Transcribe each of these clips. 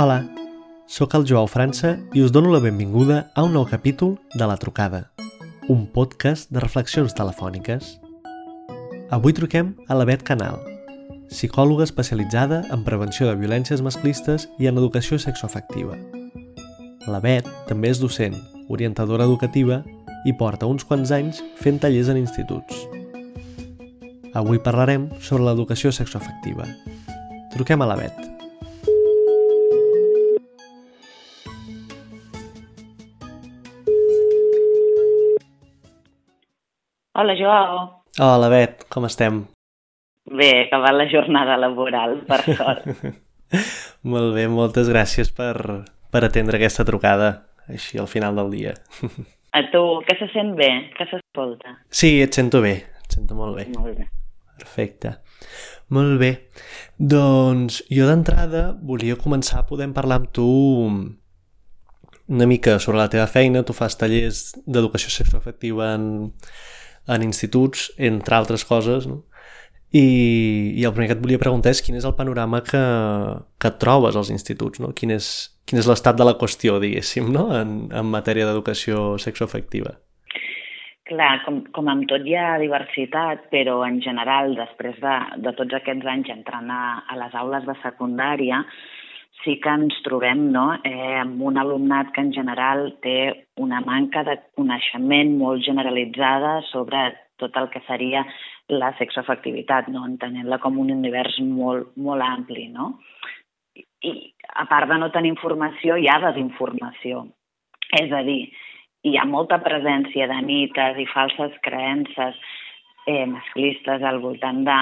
Hola, sóc el Joao França i us dono la benvinguda a un nou capítol de La Trucada, un podcast de reflexions telefòniques. Avui truquem a la Bet Canal, psicòloga especialitzada en prevenció de violències masclistes i en educació sexoafectiva. La Bet també és docent, orientadora educativa i porta uns quants anys fent tallers en instituts. Avui parlarem sobre l'educació sexoafectiva. Truquem a la Bet. Hola, Joao. Hola, Bet, com estem? Bé, acabat la jornada laboral, per sort. Molt bé, moltes gràcies per, per atendre aquesta trucada, així al final del dia. A tu, que se sent bé? Que s'escolta? Sí, et sento bé, et sento molt bé. Molt bé. Perfecte. Molt bé. Doncs jo d'entrada volia començar podem parlar amb tu una mica sobre la teva feina. Tu fas tallers d'educació sexoafectiva en, en instituts, entre altres coses, no? I, I el primer que et volia preguntar és quin és el panorama que, que trobes als instituts, no? Quin és, quin és l'estat de la qüestió, diguéssim, no? en, en matèria d'educació sexoafectiva. Clar, com, com amb tot hi ha diversitat, però en general, després de, de tots aquests anys entrant a, a les aules de secundària, sí que ens trobem no? eh, amb un alumnat que en general té una manca de coneixement molt generalitzada sobre tot el que seria la sexoafectivitat, no? entenent-la com un univers molt, molt ampli. No? I a part de no tenir informació, hi ha desinformació. És a dir, hi ha molta presència de mites i falses creences eh, masclistes al voltant de,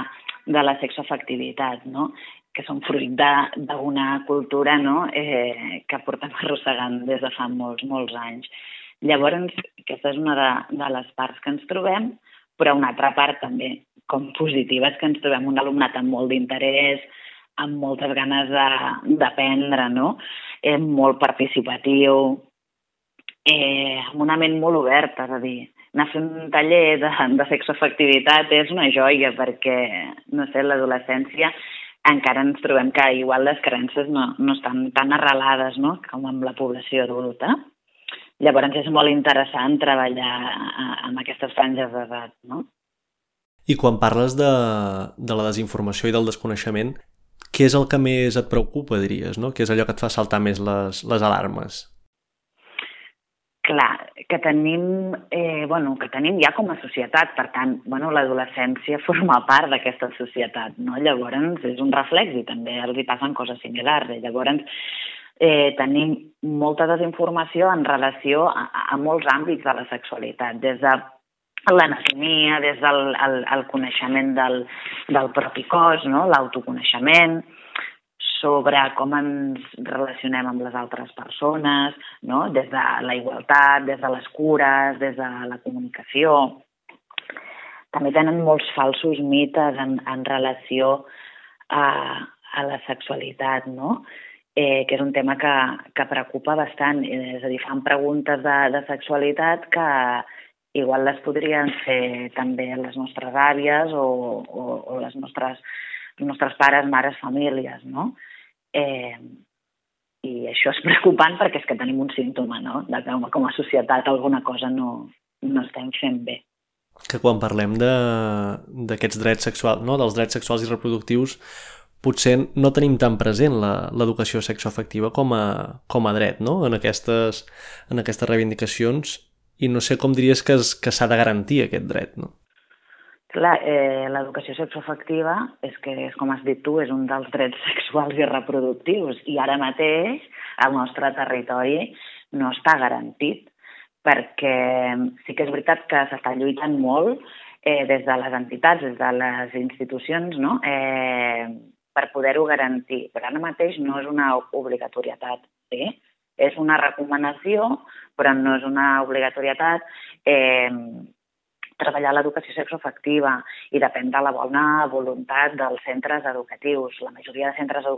de la sexoafectivitat, no? Que són fruit d'una cultura no? eh, que portem arrossegant des de fa molts, molts anys. Llavors, aquesta és una de, de les parts que ens trobem, però una altra part també com positiva és que ens trobem un alumnat amb molt d'interès, amb moltes ganes d'aprendre, no? Eh, molt participatiu, eh, amb una ment molt oberta, és a dir, anar fer un taller de, de sexoafectivitat és una joia perquè, no sé, l'adolescència encara ens trobem que igual les creences no, no estan tan arrelades no? com amb la població adulta. Llavors és molt interessant treballar amb aquestes franges d'edat, no? I quan parles de, de la desinformació i del desconeixement, què és el que més et preocupa, diries, no? Què és allò que et fa saltar més les, les alarmes? Clar, que tenim, eh, bueno, que tenim ja com a societat, per tant, bueno, l'adolescència forma part d'aquesta societat, no? Llavors és un reflex i també els hi passen coses similars. I llavors eh, tenim molta desinformació en relació a, a molts àmbits de la sexualitat, des de l'anatomia, des del el, el coneixement del, del propi cos, no? l'autoconeixement, sobre com ens relacionem amb les altres persones, no? des de la igualtat, des de les cures, des de la comunicació. També tenen molts falsos mites en, en relació a, a la sexualitat, no? eh, que és un tema que, que preocupa bastant. És a dir, fan preguntes de, de sexualitat que igual les podrien fer també les nostres àvies o, o, o les nostres nostres pares, mares, famílies, no? Eh, I això és preocupant perquè és que tenim un símptoma, no?, de que com a societat alguna cosa no, no estem fent bé. Que quan parlem d'aquests drets sexuals, no?, dels drets sexuals i reproductius, potser no tenim tan present l'educació sexoafectiva com a, com a dret, no?, en aquestes, en aquestes reivindicacions, i no sé com diries que, s'ha de garantir aquest dret, no? Clar, eh, l'educació sexoafectiva és que, és, com has dit tu, és un dels drets sexuals i reproductius i ara mateix al nostre territori no està garantit perquè sí que és veritat que s'està lluitant molt eh, des de les entitats, des de les institucions, no? eh, per poder-ho garantir. Però ara mateix no és una obligatorietat, sí? és una recomanació, però no és una obligatorietat. Eh, treballar l'educació sexoafectiva i depèn de la bona voluntat dels centres educatius. La majoria de centres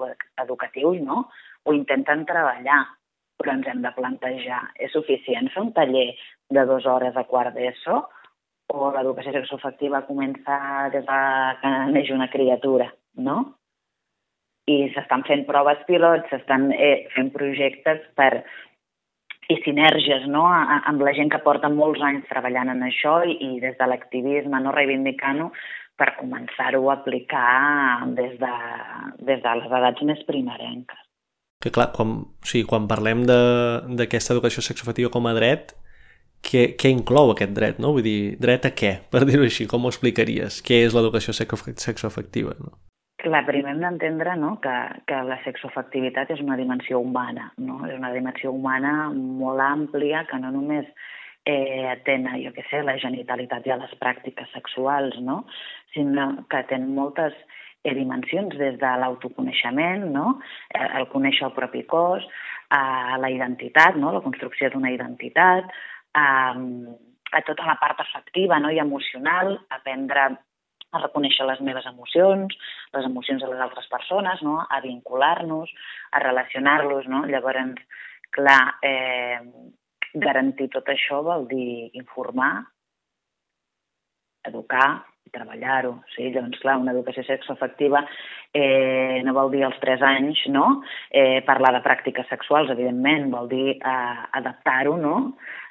educatius no, ho intenten treballar, però ens hem de plantejar, és suficient fer un taller de dues hores a quart d'ESO o l'educació sexoafectiva comença des de que neix una criatura, no? i s'estan fent proves pilots, s'estan eh, fent projectes per i sinergies no? amb la gent que porta molts anys treballant en això i, i des de l'activisme, no reivindicant-ho, per començar-ho a aplicar des de, des de les edats més primerenques. Que clar, quan, o sigui, quan parlem d'aquesta educació sexoafectiva com a dret, què, què inclou aquest dret, no? Vull dir, dret a què, per dir-ho així, com ho explicaries? Què és l'educació sexoafectiva, no? Clar, primer hem d'entendre no, que, que la sexoafectivitat és una dimensió humana, no? és una dimensió humana molt àmplia que no només eh, atén, jo què sé, la genitalitat i a les pràctiques sexuals, no? sinó que atén moltes eh, dimensions des de l'autoconeixement, no? eh, el conèixer el propi cos, a la identitat, no? la construcció d'una identitat, a, a tota la part afectiva no? i emocional, aprendre a reconèixer les meves emocions, les emocions de les altres persones, no? a vincular-nos, a relacionar-los. No? Llavors, clar, eh, garantir tot això vol dir informar, educar treballar-ho. Sí? Llavors, clar, una educació sexoafectiva eh, no vol dir als 3 anys no? eh, parlar de pràctiques sexuals, evidentment, vol dir eh, adaptar-ho no?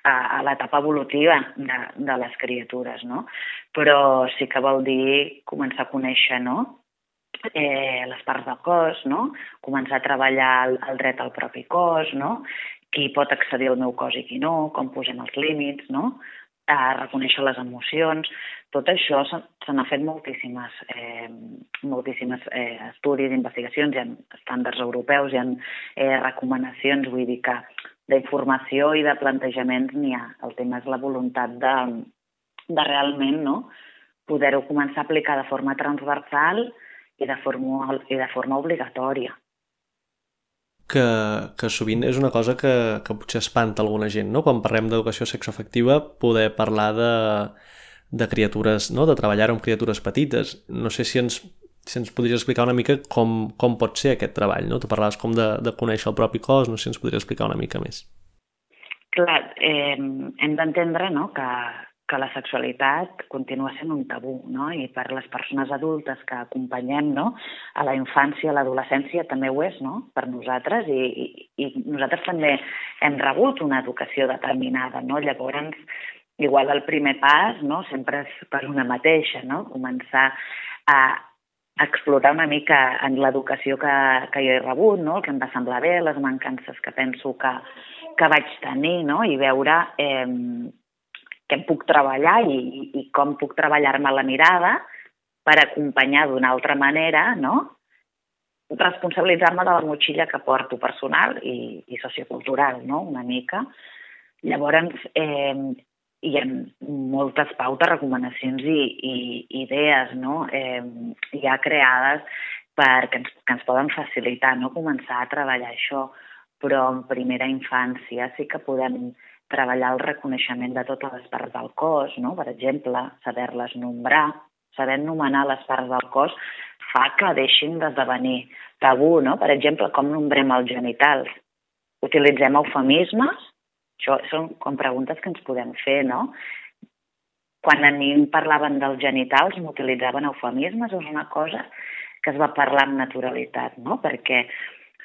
a, a l'etapa evolutiva de, de les criatures. No? Però sí que vol dir començar a conèixer no? eh, les parts del cos, no? començar a treballar el, el dret al propi cos, no? qui pot accedir al meu cos i qui no, com posem els límits, no? A reconèixer les emocions. Tot això se n'ha fet moltíssimes, eh, moltíssimes eh, estudis, investigacions, hi ha estàndards europeus, hi ha eh, recomanacions, vull dir que d'informació i de plantejaments n'hi ha. El tema és la voluntat de, de realment no? poder-ho començar a aplicar de forma transversal i de forma, i de forma obligatòria que, que sovint és una cosa que, que potser espanta alguna gent, no? Quan parlem d'educació sexoafectiva, poder parlar de, de criatures, no? De treballar amb criatures petites. No sé si ens, si ens podries explicar una mica com, com pot ser aquest treball, no? Tu parlaves com de, de conèixer el propi cos, no sé si ens podries explicar una mica més. Clar, eh, hem d'entendre no, que, que la sexualitat continua sent un tabú, no? I per les persones adultes que acompanyem no? a la infància, a l'adolescència, també ho és, no?, per nosaltres, i, i, i nosaltres també hem rebut una educació determinada, no? Llavors, igual el primer pas, no?, sempre és per una mateixa, no?, començar a explorar una mica en l'educació que, que jo he rebut, no? el que em va semblar bé, les mancances que penso que, que vaig tenir, no? i veure eh, què puc treballar i, i com puc treballar-me la mirada per acompanyar d'una altra manera, no? responsabilitzar-me de la motxilla que porto personal i, i sociocultural, no? una mica. Llavors, eh, hi ha moltes pautes, recomanacions i, i idees no? eh, ja creades per, que, ens, que ens poden facilitar no? començar a treballar això, però en primera infància sí que podem treballar el reconeixement de totes les parts del cos, no? per exemple, saber-les nombrar, saber anomenar les parts del cos fa que deixin d'esdevenir tabú, no? Per exemple, com nombrem els genitals? Utilitzem eufemismes? Això són com preguntes que ens podem fer, no? Quan a mi em parlaven dels genitals m'utilitzaven eufemismes, és una cosa que es va parlar amb naturalitat, no? Perquè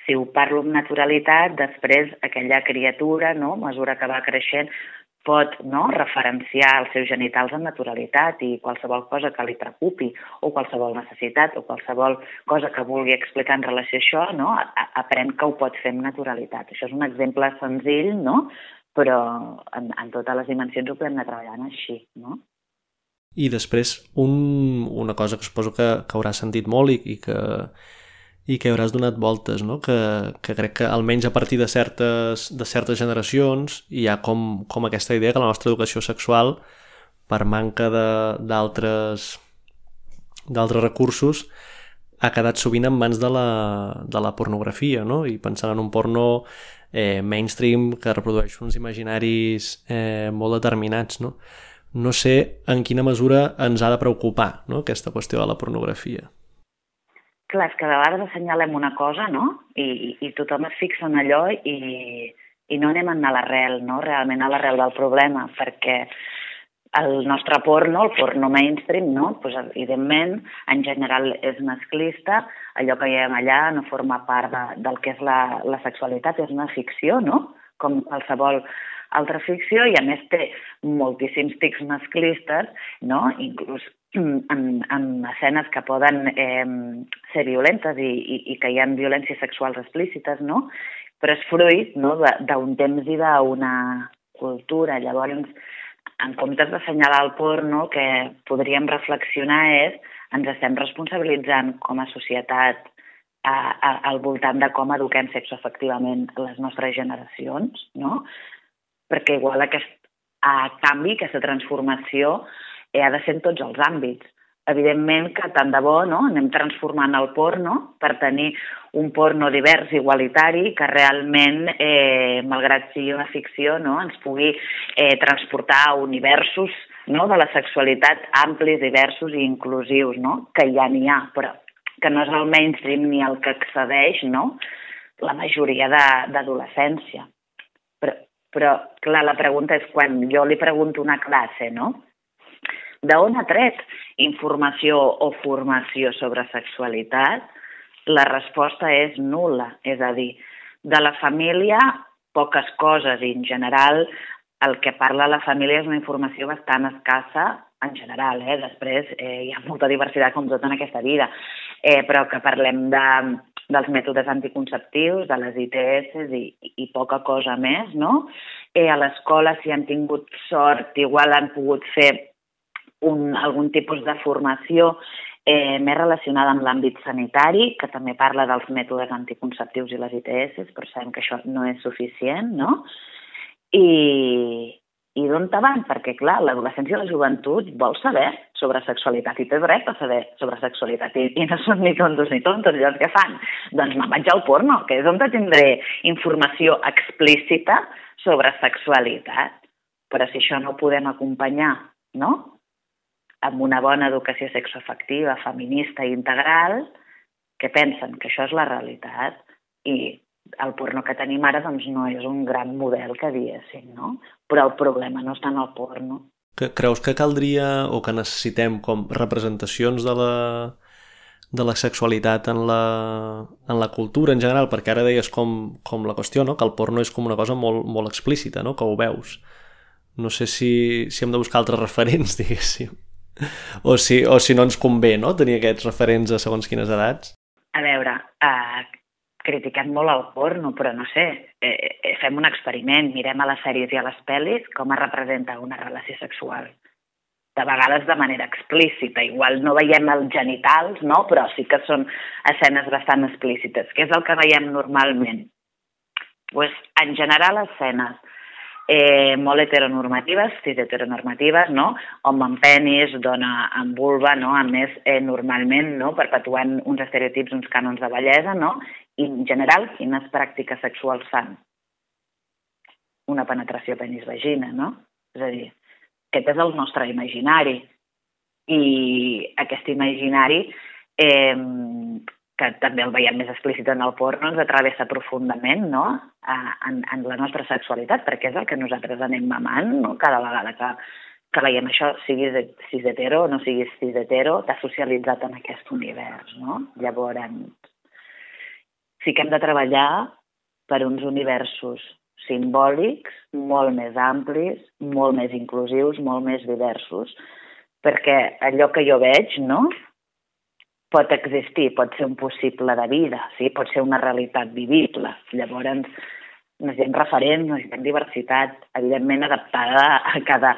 si ho parlo amb naturalitat, després aquella criatura, no, a mesura que va creixent, pot no, referenciar els seus genitals amb naturalitat i qualsevol cosa que li preocupi o qualsevol necessitat o qualsevol cosa que vulgui explicar en relació a això, no, aprèn que ho pot fer amb naturalitat. Això és un exemple senzill, no? però en, en totes les dimensions ho podem anar treballant així. No? I després, un, una cosa que suposo que, que haurà sentit molt i, i que i que hauràs donat voltes, no? que, que crec que almenys a partir de certes, de certes generacions hi ha com, com aquesta idea que la nostra educació sexual, per manca d'altres d'altres recursos, ha quedat sovint en mans de la, de la pornografia, no? i pensant en un porno eh, mainstream que reprodueix uns imaginaris eh, molt determinats. No? no sé en quina mesura ens ha de preocupar no? aquesta qüestió de la pornografia clar, és que de vegades assenyalem una cosa, no? I, i, tothom es fixa en allò i, i no anem a l'arrel, no? Realment a l'arrel del problema, perquè el nostre porno, el porno mainstream, no? pues, evidentment, en general és masclista, allò que veiem allà no forma part de, del que és la, la sexualitat, és una ficció, no? com qualsevol altra ficció, i a més té moltíssims tics masclistes, no? inclús en, en escenes que poden eh, ser violentes i, i, i que hi ha violències sexuals explícites, no? però és fruit no? d'un temps i d'una cultura. Llavors, en comptes d'assenyalar el porno, que podríem reflexionar és ens estem responsabilitzant com a societat a, a, al voltant de com eduquem sexoafectivament les nostres generacions, no? Perquè igual aquest a canvi, aquesta transformació, eh, ha de ser en tots els àmbits evidentment que tant de bo no? anem transformant el porno per tenir un porno divers, igualitari, que realment, eh, malgrat sigui una ficció, no? ens pugui eh, transportar a universos no? de la sexualitat amplis, diversos i inclusius, no? que ja n'hi ha, però que no és el mainstream ni el que excedeix no? la majoria d'adolescència. Però, però, clar, la pregunta és quan jo li pregunto una classe, no? D'on ha tret informació o formació sobre sexualitat? La resposta és nula. És a dir, de la família, poques coses i en general el que parla la família és una informació bastant escassa en general, eh? després eh, hi ha molta diversitat com tot en aquesta vida, eh, però que parlem de, dels mètodes anticonceptius, de les ITS i, i poca cosa més, no? Eh, a l'escola, si han tingut sort, igual han pogut fer un, algun tipus de formació eh, més relacionada amb l'àmbit sanitari, que també parla dels mètodes anticonceptius i les ITS, però sabem que això no és suficient, no? I, i d'on van? Perquè, clar, l'adolescència i la joventut vol saber sobre sexualitat i té dret a saber sobre sexualitat i, i no són ni tontos ni tontos. Llavors, què fan? Doncs me'n vaig al porno, que és on tindré informació explícita sobre sexualitat. Però si això no ho podem acompanyar no? amb una bona educació sexoafectiva, feminista i integral, que pensen que això és la realitat i el porno que tenim ara doncs, no és un gran model que diéssim, no? Però el problema no està en el porno. Que creus que caldria o que necessitem com representacions de la, de la sexualitat en la, en la cultura en general? Perquè ara deies com, com la qüestió, no? que el porno és com una cosa molt, molt explícita, no? que ho veus. No sé si, si hem de buscar altres referents, diguéssim o, si, o si no ens convé no? tenir aquests referents a segons quines edats? A veure, uh, critiquem molt el porno, però no sé, eh, eh, fem un experiment, mirem a les sèries i a les pel·lis com es representa una relació sexual. De vegades de manera explícita, igual no veiem els genitals, no? però sí que són escenes bastant explícites. Què és el que veiem normalment? Pues, en general, escenes eh, molt heteronormatives, cis heteronormatives, no? home amb penis, dona amb vulva, no? a més, eh, normalment no? perpetuant uns estereotips, uns cànons de bellesa, no? I en general, quines pràctiques sexuals fan? Una penetració penis-vagina, no? És a dir, aquest és el nostre imaginari. I aquest imaginari eh, que també el veiem més explícit en el porno, ens atravessa profundament no? en, en la nostra sexualitat, perquè és el que nosaltres anem mamant no? cada vegada que, que veiem això, siguis cis hetero o no siguis cis hetero, t'ha socialitzat en aquest univers. No? Llavors, sí que hem de treballar per uns universos simbòlics molt més amplis, molt més inclusius, molt més diversos, perquè allò que jo veig, no?, pot existir, pot ser un possible de vida, sí? pot ser una realitat vivible. Llavors, necessitem referents, necessitem diversitat, evidentment adaptada a cada,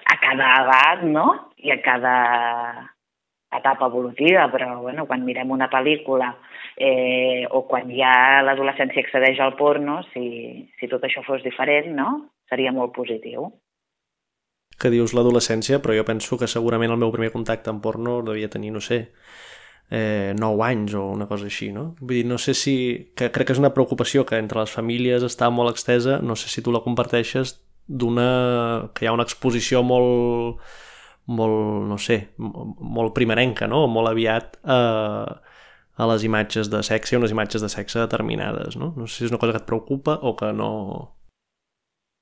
a cada edat no? i a cada etapa evolutiva, però bueno, quan mirem una pel·lícula eh, o quan ja l'adolescència accedeix al porno, si, si tot això fos diferent, no? seria molt positiu que dius l'adolescència, però jo penso que segurament el meu primer contacte amb porno devia tenir, no sé, eh, 9 anys o una cosa així, no? Vull dir, no sé si... que crec que és una preocupació que entre les famílies està molt extesa, no sé si tu la comparteixes d'una... que hi ha una exposició molt molt, no sé, molt primerenca, no? Molt aviat a, a les imatges de sexe unes imatges de sexe determinades, no? No sé si és una cosa que et preocupa o que no...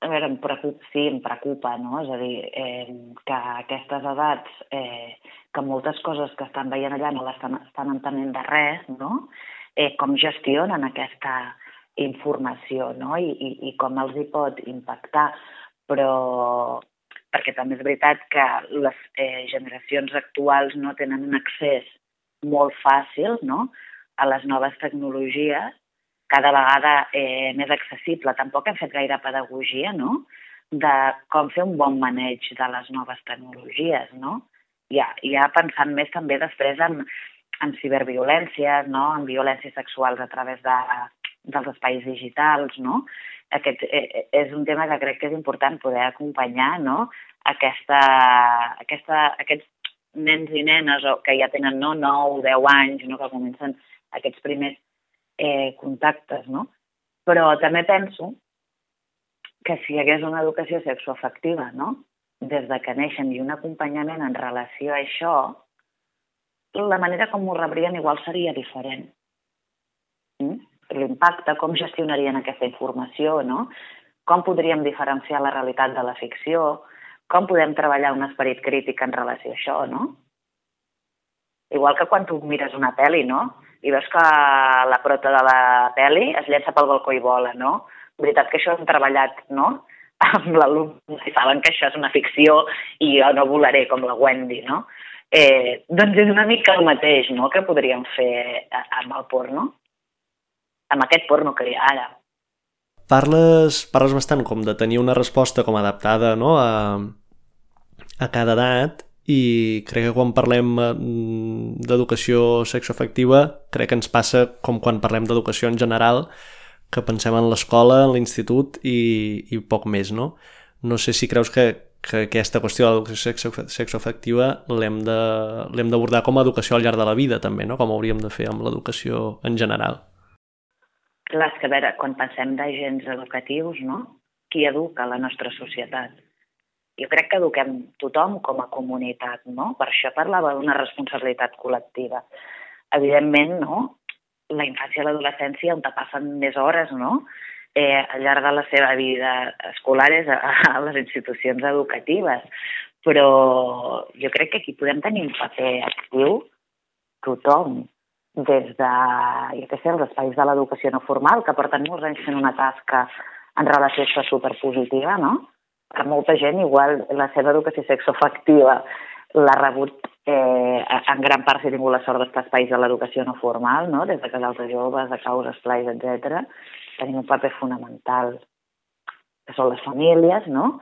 a veure, em preocupa, sí, em preocupa, no? És a dir, eh, que aquestes edats, eh, que moltes coses que estan veient allà no les estan entenent de res, no? Eh, com gestionen aquesta informació, no? I, i, i com els hi pot impactar. Però, perquè també és veritat que les eh, generacions actuals no tenen un accés molt fàcil no? a les noves tecnologies cada vegada eh, més accessible. Tampoc hem fet gaire pedagogia, no?, de com fer un bon maneig de les noves tecnologies, no? Ja, ja pensant més també després en, en ciberviolències, no?, en violències sexuals a través de, dels espais digitals, no? Aquest eh, eh, és un tema que crec que és important poder acompanyar, no?, aquesta, aquesta, aquests nens i nenes que ja tenen no, 9, 10 anys, no, que comencen aquests primers eh, contactes, no? Però també penso que si hi hagués una educació sexoafectiva, no? des de que neixen i un acompanyament en relació a això, la manera com ho rebrien igual seria diferent. Mm? L'impacte, com gestionarien aquesta informació, no? com podríem diferenciar la realitat de la ficció, com podem treballar un esperit crític en relació a això, no? Igual que quan tu mires una pel·li, no? i veus que la prota de la pel·li es llença pel balcó i vola, no? Veritat que això hem treballat, no?, amb l'alumne, i saben que això és una ficció i jo no volaré com la Wendy, no? Eh, doncs és una mica el mateix, no?, que podríem fer amb el porno, amb aquest porno que hi ha ara. Parles, parles bastant com de tenir una resposta com adaptada no? a, a cada edat i crec que quan parlem eh, d'educació sexoafectiva crec que ens passa com quan parlem d'educació en general que pensem en l'escola, en l'institut i, i poc més, no? No sé si creus que, que aquesta qüestió de l'educació sexoafectiva l'hem d'abordar com a educació al llarg de la vida també, no? Com hauríem de fer amb l'educació en general. Clar, és que a veure, quan pensem d'agents educatius, no? Qui educa la nostra societat? jo crec que eduquem tothom com a comunitat, no? Per això parlava d'una responsabilitat col·lectiva. Evidentment, no? La infància i l'adolescència on te passen més hores, no? Eh, al llarg de la seva vida escolar és a, a les institucions educatives. Però jo crec que aquí podem tenir un paper actiu tothom, des de, jo què sé, els espais de l'educació no formal, que porten molts anys fent una tasca en relació a això superpositiva, no? que molta gent igual la seva educació sexoafectiva l'ha rebut eh, en gran part si ha tingut la sort d'estar espais de l'educació no formal, no? des de casals de joves, de causes, plais, etc. Tenim un paper fonamental, que són les famílies, no?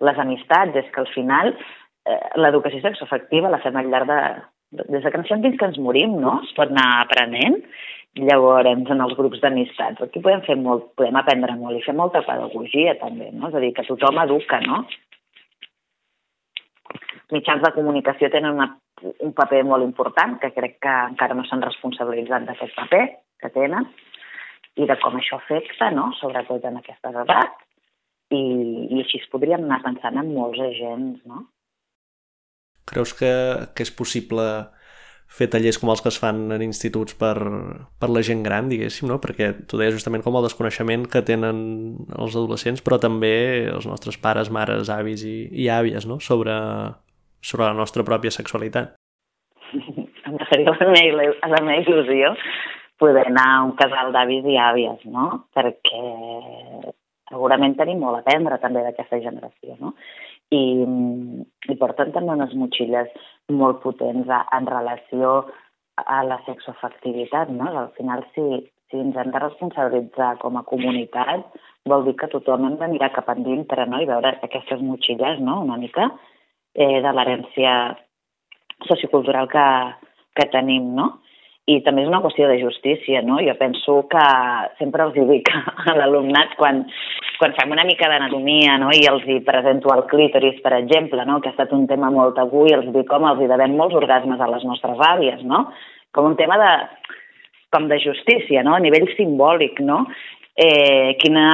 les amistats, és que al final eh, l'educació sexoafectiva la fem al llarg de, des de que ens fins que ens morim, no? Es pot anar aprenent Llavors, en els grups d'amistats, aquí podem fer molt, podem aprendre molt i fer molta pedagogia també, no? És a dir, que tothom educa, no? Els mitjans de comunicació tenen una, un paper molt important, que crec que encara no s'han responsabilitzat d'aquest paper que tenen, i de com això afecta, no? sobretot en aquestes edats, i, i així es podríem anar pensant en molts agents, no? Creus que, que és possible fer tallers com els que es fan en instituts per, per la gent gran, diguéssim, no? perquè tu deies justament com el desconeixement que tenen els adolescents, però també els nostres pares, mares, avis i, i àvies no? sobre, sobre la nostra pròpia sexualitat. Em seria la meva, la meva il·lusió poder anar a un casal d'avis i àvies, no? perquè segurament tenim molt a aprendre també d'aquesta generació, no? I, i porten també unes motxilles molt potents a, en relació a la sexoafectivitat, no? Al final, si, si ens hem de responsabilitzar com a comunitat, vol dir que tothom hem de mirar cap endintre, no?, i veure aquestes motxilles, no?, una mica, eh, de l'herència sociocultural que, que tenim, no? I també és una qüestió de justícia, no? Jo penso que sempre els dic a l'alumnat quan, quan fem una mica d'anatomia no? i els hi presento el clítoris, per exemple, no? que ha estat un tema molt tabú i els dic com els hi devem molts orgasmes a les nostres àvies, no? com un tema de, com de justícia, no? a nivell simbòlic, no? Eh, quina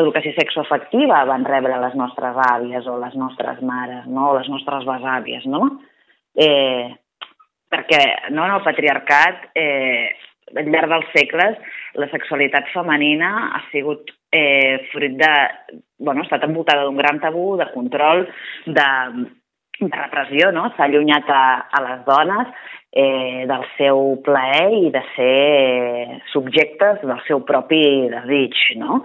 educació sexoafectiva van rebre les nostres àvies o les nostres mares, no? o les nostres besàvies, no? Eh, perquè no, en el patriarcat, eh, al llarg dels segles, la sexualitat femenina ha sigut eh, fruit de... Bueno, ha estat envoltada d'un gran tabú, de control, de, de repressió, no? S'ha allunyat a, a les dones eh, del seu plaer i de ser subjectes del seu propi desig, no?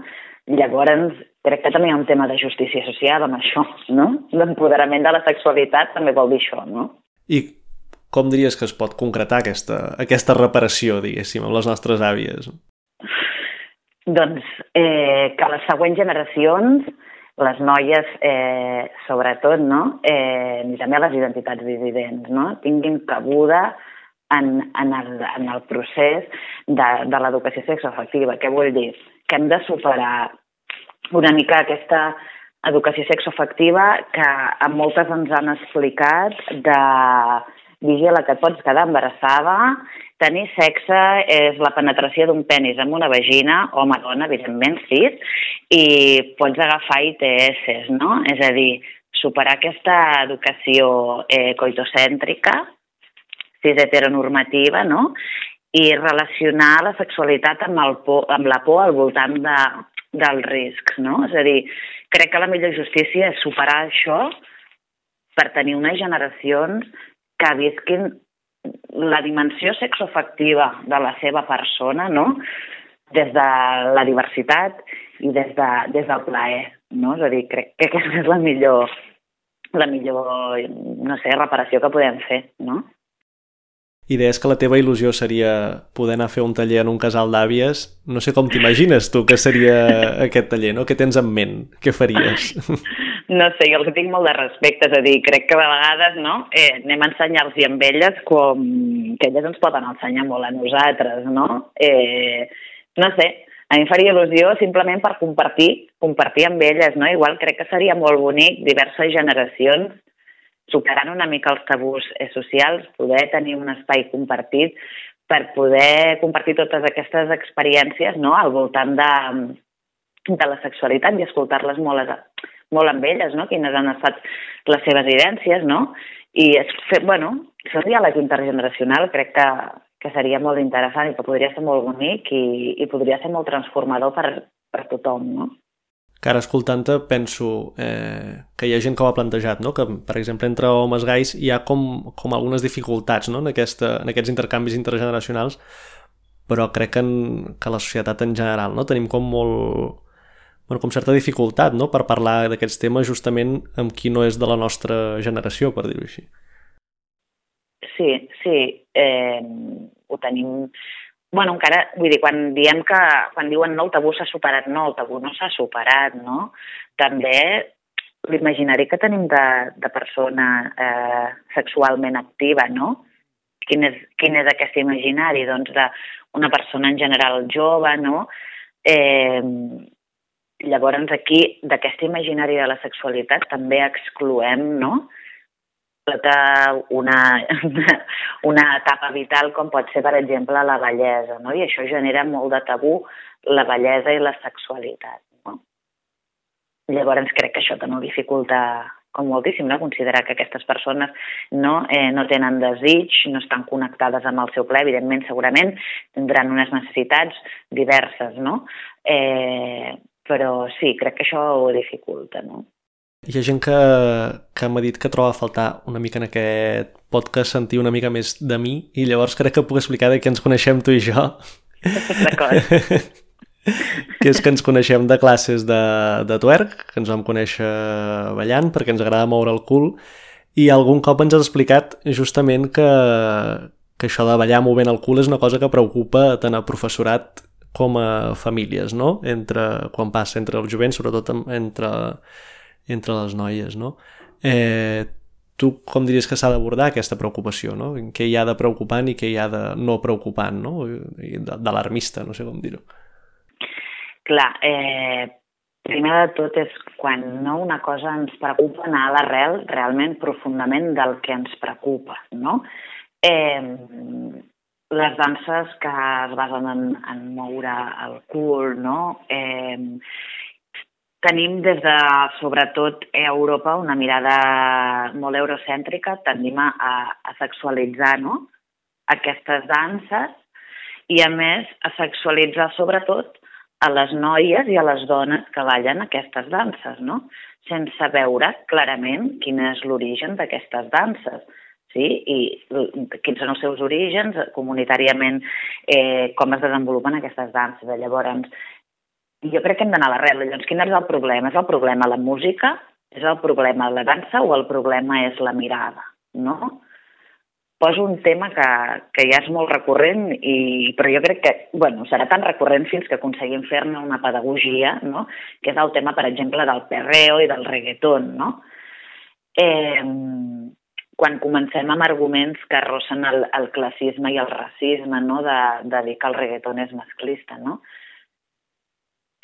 Llavors, crec que també hi ha un tema de justícia social amb això, no? L'empoderament de la sexualitat també vol dir això, no? I com diries que es pot concretar aquesta, aquesta reparació, diguéssim, amb les nostres àvies? Doncs eh, que les següents generacions, les noies eh, sobretot, no? eh, i també les identitats dissidents, no? tinguin cabuda en, en, el, en el procés de, de l'educació sexoafectiva. Què vull dir? Que hem de superar una mica aquesta educació sexoafectiva que a moltes ens han explicat de vigila que et pots quedar embarassada, tenir sexe és la penetració d'un penis amb una vagina, home-dona, evidentment, sí, i pots agafar ITS, no? És a dir, superar aquesta educació eh, coitocèntrica, cis heteronormativa, no? i relacionar la sexualitat amb, el por, amb la por al voltant de, dels riscs, no? És a dir, crec que la millor justícia és superar això per tenir unes generacions que visquin la dimensió sexoafectiva de la seva persona, no? des de la diversitat i des, de, des del plaer. No? És a dir, crec que aquesta és la millor, la millor, no sé, reparació que podem fer, no? I deies que la teva il·lusió seria poder anar a fer un taller en un casal d'àvies. No sé com t'imagines tu que seria aquest taller, no? Què tens en ment? Què faries? no sé, jo els tinc molt de respecte, és a dir, crec que de vegades no, eh, anem a ensenyar-los amb elles com que elles ens poden ensenyar molt a nosaltres, no? Eh, no sé, a mi faria il·lusió simplement per compartir, compartir amb elles, no? Igual crec que seria molt bonic diverses generacions superant una mica els tabús eh, socials, poder tenir un espai compartit per poder compartir totes aquestes experiències no? al voltant de, de la sexualitat i escoltar-les molt, molt amb elles, no? quines han estat les seves vivències, no? I és fer, bueno, fer un diàleg intergeneracional crec que, que seria molt interessant i que podria ser molt bonic i, i podria ser molt transformador per, per tothom, no? que ara escoltant-te penso eh, que hi ha gent que ho ha plantejat, no? que per exemple entre homes gais hi ha com, com algunes dificultats no? en, aquesta, en aquests intercanvis intergeneracionals però crec que, en, que la societat en general no? tenim com molt bueno, com certa dificultat no? per parlar d'aquests temes justament amb qui no és de la nostra generació, per dir-ho així. Sí, sí, eh, ho tenim bueno, encara, vull dir, quan diem que, quan diuen no, el tabú s'ha superat, no, el tabú no s'ha superat, no? També l'imaginari que tenim de, de persona eh, sexualment activa, no? Quin és, quin és aquest imaginari? Doncs d'una persona en general jove, no? Eh, llavors aquí, d'aquest imaginari de la sexualitat també excloem, no?, tota una, una etapa vital com pot ser, per exemple, la bellesa, no? I això genera molt de tabú, la bellesa i la sexualitat, no? Llavors crec que això també ho dificulta com moltíssim, no? considerar que aquestes persones no, eh, no tenen desig, no estan connectades amb el seu ple, evidentment, segurament tindran unes necessitats diverses, no? Eh, però sí, crec que això ho dificulta, no? Hi ha gent que, que m'ha dit que troba a faltar una mica en aquest podcast sentir una mica més de mi i llavors crec que puc explicar de què ens coneixem tu i jo. D'acord. que és que ens coneixem de classes de, de twerk, que ens vam conèixer ballant perquè ens agrada moure el cul i algun cop ens has explicat justament que, que això de ballar movent el cul és una cosa que preocupa tant a professorat com a famílies, no? Entre, quan passa entre el jovent, sobretot entre entre les noies, no? Eh, tu com diries que s'ha d'abordar aquesta preocupació, no? Què hi ha de preocupant i què hi ha de no preocupant, no? D'alarmista, no sé com dir-ho. Clar, eh, primer de tot és quan no una cosa ens preocupa anar a l'arrel realment profundament del que ens preocupa, no? Eh, les danses que es basen en, en moure el cul, no? Eh, tenim des de, sobretot, a Europa una mirada molt eurocèntrica, tendim a, a sexualitzar no? aquestes danses i, a més, a sexualitzar, sobretot, a les noies i a les dones que ballen aquestes danses, no? sense veure clarament quin és l'origen d'aquestes danses sí? i quins són els seus orígens comunitàriament, eh, com es desenvolupen aquestes danses. Llavors, jo crec que hem d'anar a l'arrel. Llavors, quin és el problema? És el problema la música? És el problema la dansa o el problema és la mirada? No? poso un tema que, que ja és molt recurrent, i, però jo crec que bueno, serà tan recurrent fins que aconseguim fer-ne una pedagogia, no? que és el tema, per exemple, del perreo i del reggaeton. No? Eh, quan comencem amb arguments que arrossen el, el classisme i el racisme, no? de, de dir que el reggaeton és masclista, no?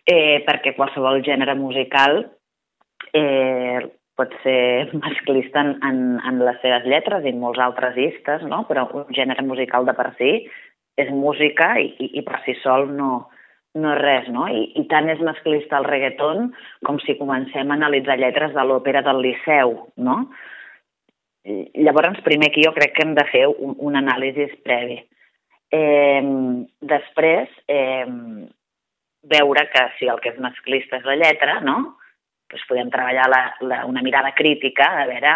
Eh, perquè qualsevol gènere musical eh, pot ser masclista en, en, en les seves lletres i en molts altres istes, no? però un gènere musical de per si és música i, i, i per si sol no, no és res, no? I, I tant és masclista el reggaeton com si comencem a analitzar lletres de l'òpera del Liceu, no? Llavors, primer que jo crec que hem de fer un, un anàlisi previ. Eh, després, eh, veure que si el que és masclista és la lletra, no? doncs podem treballar la, la, una mirada crítica a veure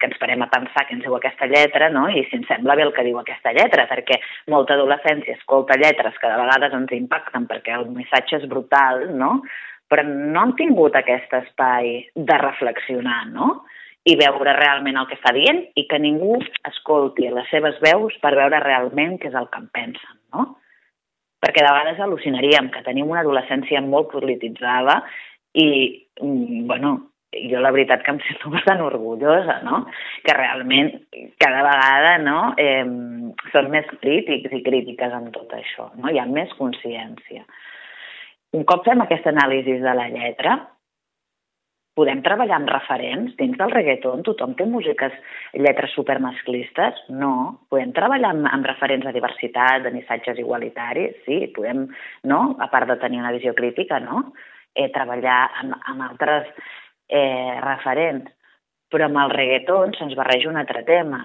que ens parem a pensar què ens diu aquesta lletra no? i si ens sembla bé el que diu aquesta lletra, perquè molta adolescència escolta lletres que de vegades ens impacten perquè el missatge és brutal, no? però no han tingut aquest espai de reflexionar no? I veure realment el que està dient i que ningú escolti les seves veus per veure realment què és el que en pensen. No? Perquè de vegades al·lucinaríem que tenim una adolescència molt polititzada i, mm, bueno, jo la veritat que em sento bastant orgullosa, no? Que realment cada vegada no, eh, són més crítics i crítiques amb tot això, no? Hi ha més consciència. Un cop fem aquesta anàlisi de la lletra, podem treballar amb referents dins del reggaeton? Tothom té músiques, lletres supermasclistes? No. Podem treballar amb, amb referents de diversitat, de missatges igualitaris? Sí, podem, no? A part de tenir una visió crítica, no? eh, treballar amb, amb altres eh, referents. Però amb el reggaeton se'ns barreja un altre tema,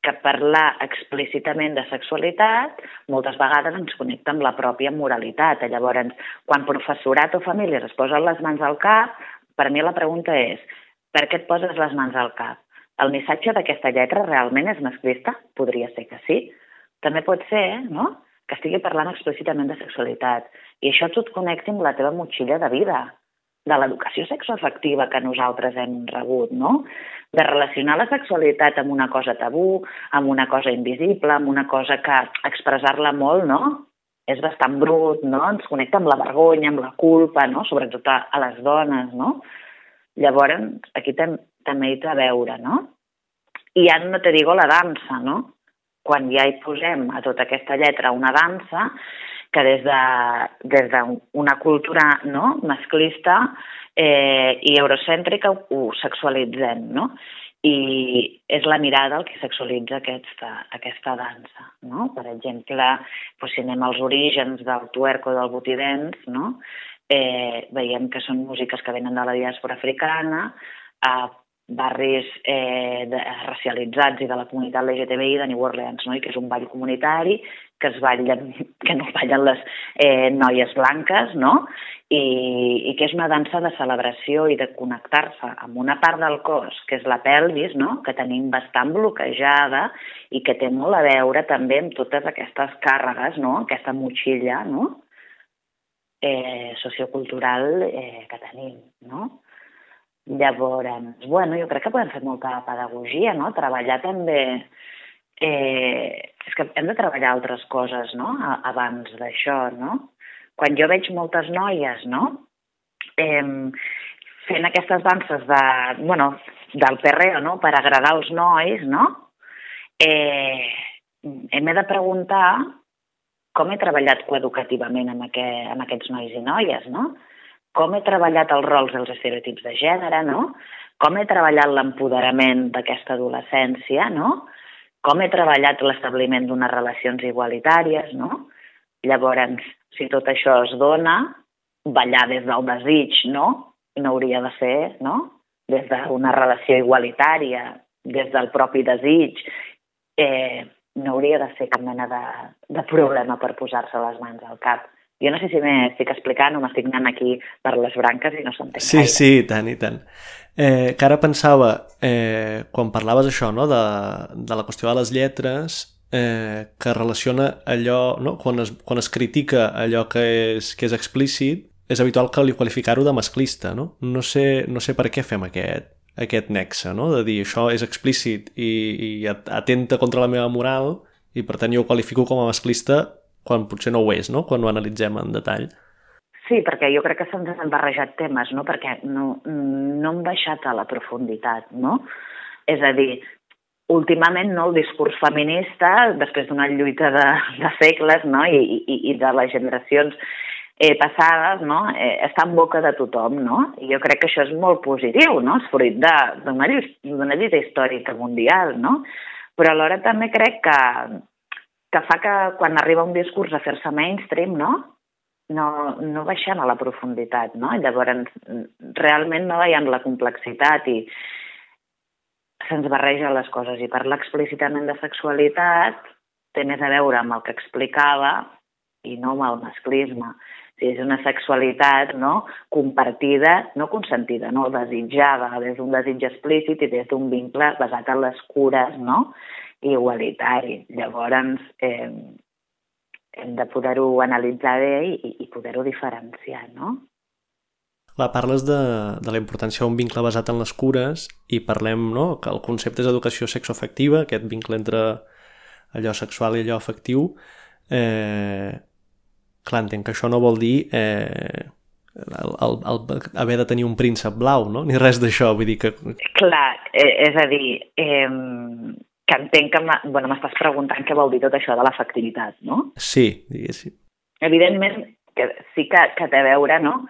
que parlar explícitament de sexualitat moltes vegades ens connecta amb la pròpia moralitat. Llavors, quan professorat o famílies es posen les mans al cap, per mi la pregunta és per què et poses les mans al cap? El missatge d'aquesta lletra realment és masclista? Podria ser que sí. També pot ser, no?, que estigui parlant explícitament de sexualitat. I això tot connecti amb la teva motxilla de vida, de l'educació sexoafectiva que nosaltres hem rebut, no? De relacionar la sexualitat amb una cosa tabú, amb una cosa invisible, amb una cosa que expressar-la molt, no? És bastant brut, no? Ens connecta amb la vergonya, amb la culpa, no? Sobretot a, a les dones, no? Llavors, aquí tam també hi té a veure, no? I ja no te digo la dansa, no? quan ja hi posem a tota aquesta lletra una dansa que des d'una de, des cultura no, masclista eh, i eurocèntrica ho, ho sexualitzem, no? I és la mirada el que sexualitza aquesta, aquesta dansa, no? Per exemple, doncs, si anem als orígens del tuerco del botidens, no? Eh, veiem que són músiques que venen de la diàspora africana, eh, barris eh, de, racialitzats i de la comunitat LGTBI de New Orleans, no? I que és un ball comunitari que es ballen, que no ballen les eh, noies blanques, no? I, I que és una dansa de celebració i de connectar-se amb una part del cos, que és la pelvis, no? que tenim bastant bloquejada i que té molt a veure també amb totes aquestes càrregues, no? aquesta motxilla no? eh, sociocultural eh, que tenim. No? Llavors, bueno, jo crec que podem fer molta pedagogia, no? Treballar també... Eh, és que hem de treballar altres coses, no?, abans d'això, no? Quan jo veig moltes noies, no?, eh, fent aquestes danses de, bueno, del perreo, no?, per agradar els nois, no?, eh, hem de preguntar com he treballat coeducativament amb, aquest, amb aquests nois i noies, no? Com he treballat els rols dels estereotips de gènere, no? com he treballat l'empoderament d'aquesta adolescència, no? com he treballat l'establiment d'unes relacions igualitàries, no? Llavors, si tot això es dona, ballar des del desig, no? No hauria de ser, no? Des d'una relació igualitària, des del propi desig, eh, no hauria de ser cap mena de, de problema per posar-se les mans al cap Jo no sé si m'estic explicant o m'estic anant aquí per les branques i no s'entén Sí, gaire. sí, i tant, i tant. Eh, que ara pensava, eh, quan parlaves això, no?, de, de la qüestió de les lletres, eh, que relaciona allò, no? quan, es, quan es critica allò que és, que és explícit, és habitual que li qualificar-ho de masclista, no? No sé, no sé per què fem aquest, aquest nexe, no? de dir això és explícit i, i atenta contra la meva moral i per tant jo ho qualifico com a masclista quan potser no ho és, no? quan ho analitzem en detall. Sí, perquè jo crec que se'ns han barrejat temes, no? perquè no, no hem baixat a la profunditat, no? És a dir, últimament no, el discurs feminista, després d'una lluita de, de segles no? I, i, i de les generacions eh, passades, no? eh, està en boca de tothom, no? I jo crec que això és molt positiu, no? És fruit d'una lluita històrica mundial, no? Però alhora també crec que, que fa que quan arriba un discurs a fer-se mainstream, no? No, no baixem a la profunditat, no? I llavors realment no veiem la complexitat i, se'ns barreja les coses i parlar explícitament de sexualitat té més a veure amb el que explicava i no amb el masclisme. És una sexualitat no, compartida, no consentida, no desitjada des d'un desig explícit i des d'un vincle basat en les cures no, igualitari. Llavors, eh, hem de poder-ho analitzar bé i, i poder-ho diferenciar, no? Clar, parles de, de la importància d'un vincle basat en les cures i parlem no, que el concepte és educació sexoafectiva, aquest vincle entre allò sexual i allò afectiu. Eh, clar, entenc que això no vol dir eh, el, el, el, haver de tenir un príncep blau, no? Ni res d'això, vull dir que... Clar, eh, és a dir, eh, que entenc que m'estàs bueno, preguntant què vol dir tot això de l'afectivitat, no? Sí, diguéssim. Evidentment que sí que, que té a veure, no?,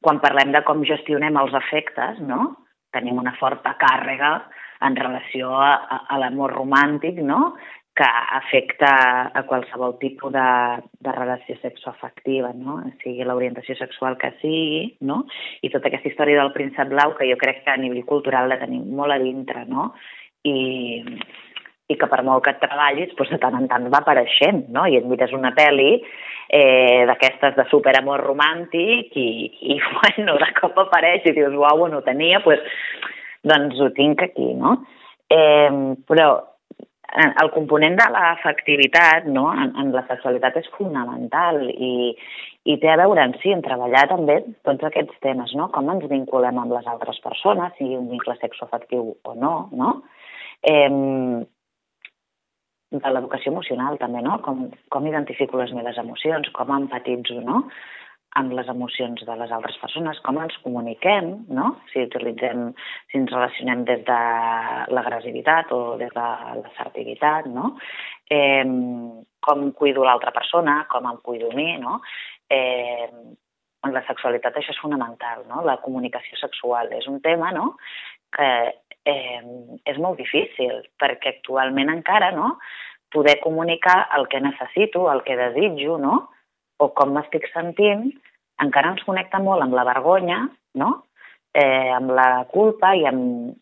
quan parlem de com gestionem els efectes, no? tenim una forta càrrega en relació a, a, a l'amor romàntic, no? Que afecta a qualsevol tipus de, de relació sexoafectiva, no? sigui l'orientació sexual que sigui, no? i tota aquesta història del príncep blau que jo crec que a nivell cultural la tenim molt a dintre, no? I, i que per molt que et treballis, doncs de tant en tant va apareixent, no? I et mires una pel·li eh, d'aquestes de superamor romàntic i, i, bueno, de cop apareix i dius, uau, no tenia, doncs, doncs ho tinc aquí, no? Eh, però el component de l'afectivitat no? en, en la sexualitat és fonamental i, i té a veure en si, en treballar també tots aquests temes, no? com ens vinculem amb les altres persones, sigui un vincle sexoafectiu o no, no? Eh, de l'educació emocional també, no? Com, com identifico les meves emocions, com empatitzo, no? Amb les emocions de les altres persones, com ens comuniquem, no? si utilitzem, si ens relacionem des de l'agressivitat o des de l'assertivitat, no? eh, com cuido l'altra persona, com em cuido a mi, no? Eh, en la sexualitat això és fonamental, no? La comunicació sexual és un tema, no?, que eh, és molt difícil, perquè actualment encara, no?, poder comunicar el que necessito, el que desitjo, no?, o com m'estic sentint, encara ens connecta molt amb la vergonya, no?, eh, amb la culpa i amb,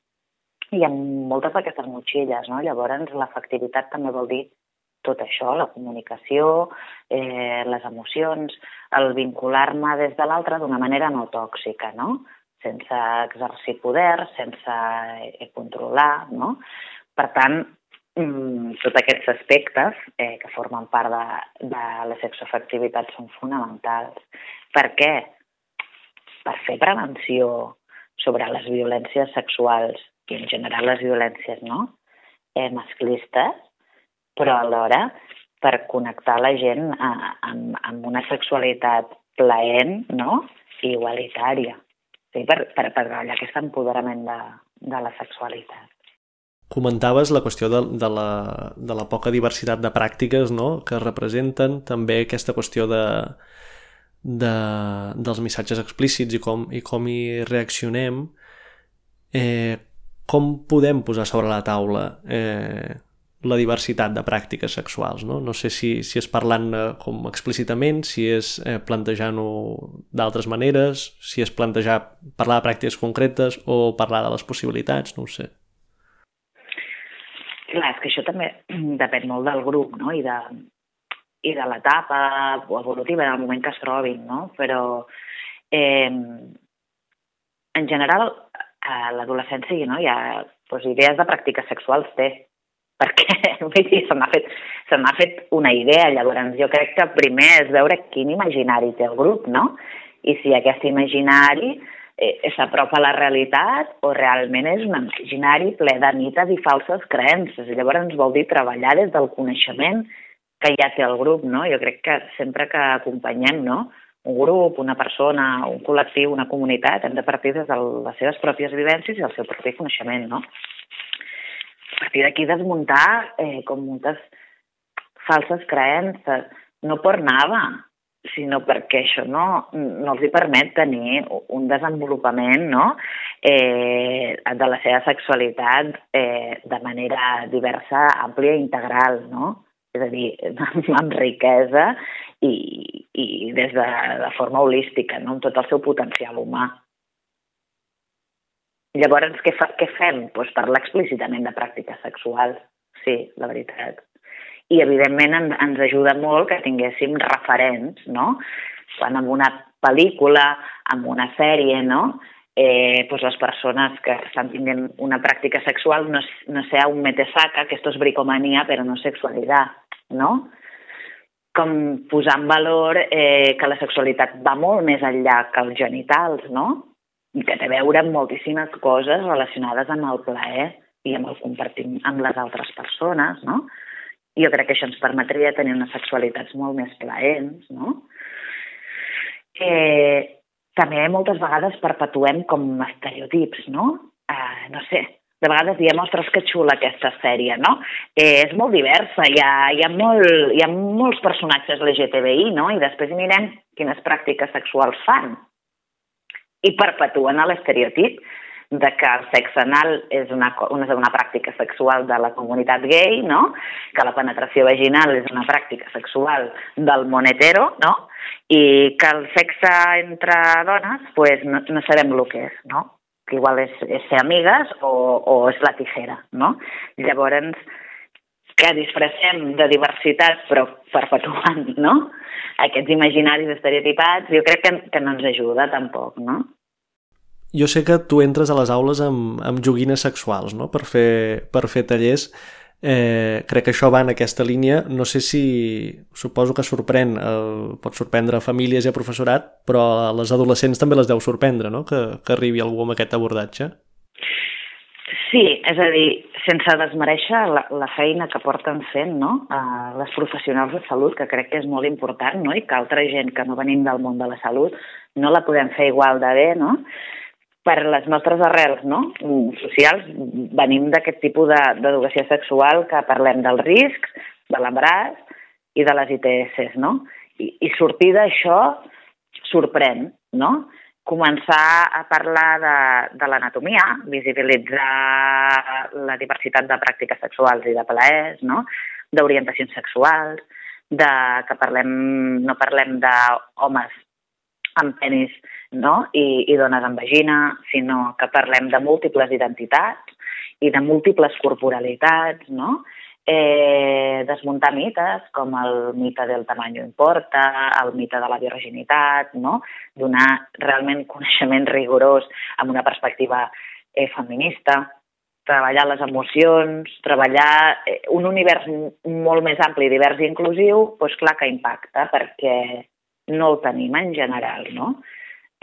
i amb moltes d'aquestes motxilles, no? Llavors, l'efectivitat també vol dir tot això, la comunicació, eh, les emocions, el vincular-me des de l'altre d'una manera no tòxica, no? sense exercir poder, sense eh, controlar, no? Per tant, mm, tots aquests aspectes eh, que formen part de, de la sexoafectivitat són fonamentals. Per què? Per fer prevenció sobre les violències sexuals i en general les violències no? eh, masclistes, però alhora per connectar la gent a, amb, amb una sexualitat plaent no? i igualitària sí, per, per, per treballar aquest empoderament de, de la sexualitat. Comentaves la qüestió de, de, la, de la poca diversitat de pràctiques no? que representen, també aquesta qüestió de, de, dels missatges explícits i com, i com hi reaccionem, eh, com podem posar sobre la taula eh, la diversitat de pràctiques sexuals. No, no sé si, si és parlant com explícitament, si és eh, plantejant-ho d'altres maneres, si és plantejar parlar de pràctiques concretes o parlar de les possibilitats, no ho sé. Clar, és que això també depèn molt del grup no? I, de, i de l'etapa evolutiva, del moment que es trobin, no? Però, eh, en general, a l'adolescència no? hi ha doncs, idees de pràctiques sexuals, té, perquè vull dir, se m'ha fet, se fet una idea, llavors jo crec que primer és veure quin imaginari té el grup, no? I si aquest imaginari eh, s'apropa a la realitat o realment és un imaginari ple de mites i falses creences. Llavors vol dir treballar des del coneixement que ja té el grup, no? Jo crec que sempre que acompanyem, no?, un grup, una persona, un col·lectiu, una comunitat, hem de partir des de les seves pròpies vivències i el seu propi coneixement, no? A partir d'aquí desmuntar eh, com moltes falses creences, no per nada, sinó perquè això no, no els hi permet tenir un desenvolupament no? eh, de la seva sexualitat eh, de manera diversa, àmplia i integral, no? És a dir, amb riquesa i, i des de, de forma holística, no? amb tot el seu potencial humà. Llavors, què, fa, què fem? Pues parlar explícitament de pràctiques sexuals, sí, la veritat. I, evidentment, en, ens ajuda molt que tinguéssim referents, no? Quan en una pel·lícula, en una sèrie, no? eh, pues les persones que estan tinguent una pràctica sexual no, no sea un metesaca, que esto es bricomanía, però no sexualidad, no? Com posar en valor eh, que la sexualitat va molt més enllà que els genitals, no? I que té a veure amb moltíssimes coses relacionades amb el plaer i amb el compartir amb les altres persones, no? Jo crec que això ens permetria tenir unes sexualitats molt més plaents, no? Eh, també moltes vegades perpetuem com estereotips, no? Uh, no sé, de vegades diem, ostres, que xula aquesta sèrie, no? Eh, és molt diversa, hi ha, hi, ha molt, hi ha molts personatges LGTBI, no? I després mirem quines pràctiques sexuals fan. I perpetuen l'estereotip de que el sexe anal és una, una, una pràctica sexual de la comunitat gay, no? que la penetració vaginal és una pràctica sexual del món hetero, no? i que el sexe entre dones pues, no, no sabem el que és, no? Que igual és, és ser amigues o, o és la tijera, no? Llavors, que disfressem de diversitat però perpetuant, no? Aquests imaginaris estereotipats, jo crec que, que no ens ajuda tampoc, no? Jo sé que tu entres a les aules amb, amb joguines sexuals, no?, per fer, per fer tallers. Eh, crec que això va en aquesta línia. No sé si... Suposo que sorprèn, el, pot sorprendre a famílies i a professorat, però a les adolescents també les deu sorprendre, no?, que, que arribi algú amb aquest abordatge. Sí, és a dir, sense desmereixer la, la feina que porten fent no? Uh, les professionals de salut, que crec que és molt important, no? i que altra gent que no venim del món de la salut no la podem fer igual de bé, no? Per les nostres arrels no? socials, venim d'aquest tipus d'educació sexual que parlem dels riscs, de l'embaràs i de les ITS, no? I, i sortir d'això sorprèn, no? Començar a parlar de, de l'anatomia, visibilitzar la diversitat de pràctiques sexuals i de plaers, no? d'orientacions sexuals, de que parlem, no parlem d'homes amb penis no? I, i dones amb vagina, sinó que parlem de múltiples identitats i de múltiples corporalitats, no? eh, desmuntar mites com el mite del tamany importa, el mite de la virginitat, no? donar realment coneixement rigorós amb una perspectiva eh, feminista, treballar les emocions, treballar eh, un univers molt més ampli, divers i inclusiu, doncs clar que impacta, perquè no el tenim en general, no?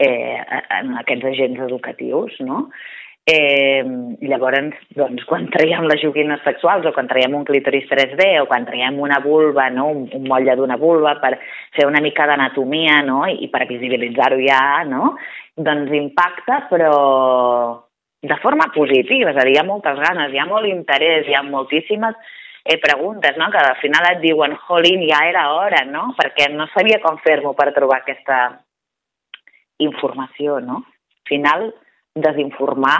Eh, en aquests agents educatius, no? Eh, llavors, doncs, quan traiem les joguines sexuals o quan traiem un clítoris 3D o quan traiem una vulva, no? un, un motlle d'una vulva per fer una mica d'anatomia no? I, i per visibilitzar-ho ja, no? doncs impacta, però de forma positiva, és a dir, hi ha moltes ganes, hi ha molt interès, hi ha moltíssimes eh, preguntes, no? que al final et diuen, jolín, ja era hora, no? perquè no sabia com fer-m'ho per trobar aquesta, informació, no? Al final, desinformar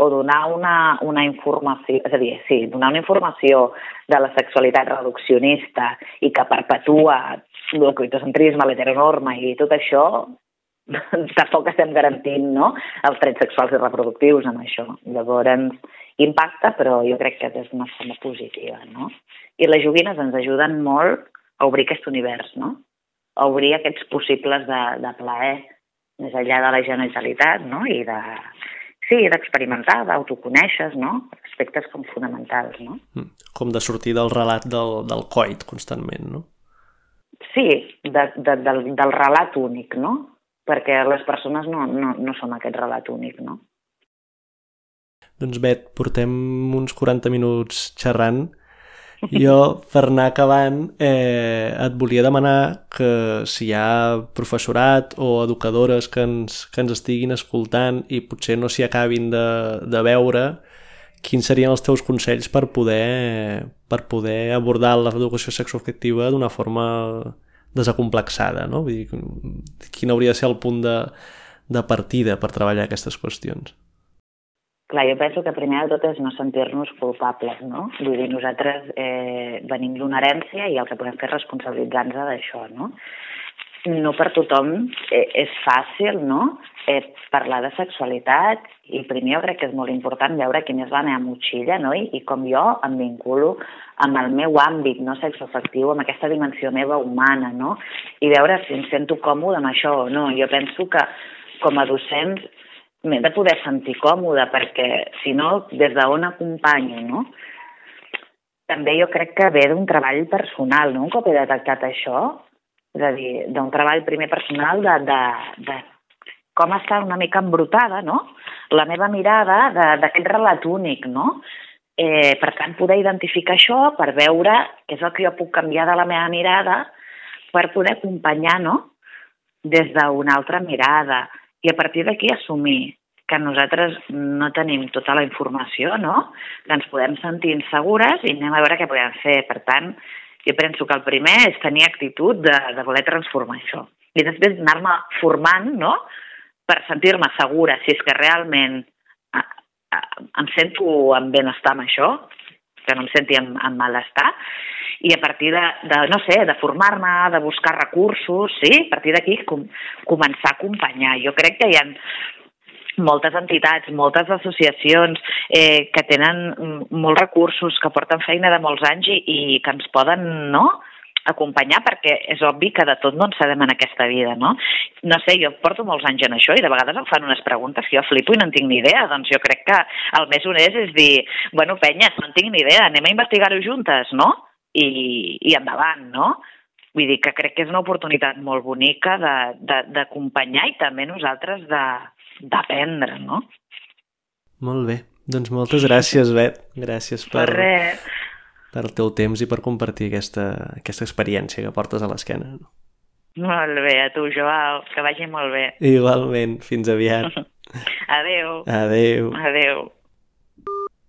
o donar una, una informació, és a dir, sí, donar una informació de la sexualitat reduccionista i que perpetua el coitocentrisme, l'heteronorma i tot això, tampoc estem garantint no? els drets sexuals i reproductius amb això. Llavors, impacta, però jo crec que és una forma positiva. No? I les joguines ens ajuden molt a obrir aquest univers, no? A obrir aquests possibles de, de plaer més enllà de la genitalitat, no? I de, sí, d'experimentar, d'autoconèixer, no? Aspectes com fonamentals, no? Mm. Com de sortir del relat del, del coit constantment, no? Sí, de, de, del, del relat únic, no? Perquè les persones no, no, no som aquest relat únic, no? Doncs Bet, portem uns 40 minuts xerrant jo, per anar acabant, eh, et volia demanar que si hi ha professorat o educadores que ens, que ens estiguin escoltant i potser no s'hi acabin de, de veure, quins serien els teus consells per poder, per poder abordar l'educació sexoafectiva d'una forma desacomplexada, no? Vull dir, quin hauria de ser el punt de, de partida per treballar aquestes qüestions? Clar, jo penso que primer de tot és no sentir-nos culpables, no? Vull dir, nosaltres eh, venim d'una herència i el que podem fer és responsabilitzar-nos d'això, no? No per tothom eh, és fàcil, no?, eh, parlar de sexualitat i primer jo crec que és molt important veure quina és la meva motxilla, no?, I, i com jo em vinculo amb el meu àmbit no sexoafectiu, amb aquesta dimensió meva humana, no?, i veure si em sento còmode amb això o no. Jo penso que com a docents m'he de poder sentir còmode, perquè si no, des d'on acompanyo, no? També jo crec que ve d'un treball personal, no? Un cop he detectat això, és a dir, d'un treball primer personal de, de, de com està una mica embrutada, no? La meva mirada d'aquest relat únic, no? Eh, per tant, poder identificar això per veure què és el que jo puc canviar de la meva mirada per poder acompanyar, no?, des d'una altra mirada i a partir d'aquí assumir que nosaltres no tenim tota la informació, no? que ens podem sentir insegures i anem a veure què podem fer. Per tant, jo penso que el primer és tenir actitud de, de voler transformar això. I després anar-me formant no? per sentir-me segura si és que realment em sento en benestar amb això, que no em senti en, en malestar, i a partir de, de no sé, de formar-me, de buscar recursos, sí, a partir d'aquí com, començar a acompanyar. Jo crec que hi ha moltes entitats, moltes associacions eh, que tenen molts recursos, que porten feina de molts anys i, i que ens poden, no?, acompanyar perquè és obvi que de tot no en sabem en aquesta vida, no? No sé, jo porto molts anys en això i de vegades em fan unes preguntes que jo flipo i no en tinc ni idea, doncs jo crec que el més honest és dir, bueno, penyes, no en tinc ni idea, anem a investigar-ho juntes, no? I, i endavant, no? Vull dir que crec que és una oportunitat molt bonica d'acompanyar i també nosaltres d'aprendre, no? Molt bé. Doncs moltes gràcies, Bet. Gràcies per, per, res. Per el teu temps i per compartir aquesta, aquesta experiència que portes a l'esquena. Molt bé, a tu, Joao. Que vagi molt bé. Igualment. Fins aviat. Adeu. Adeu. Adeu.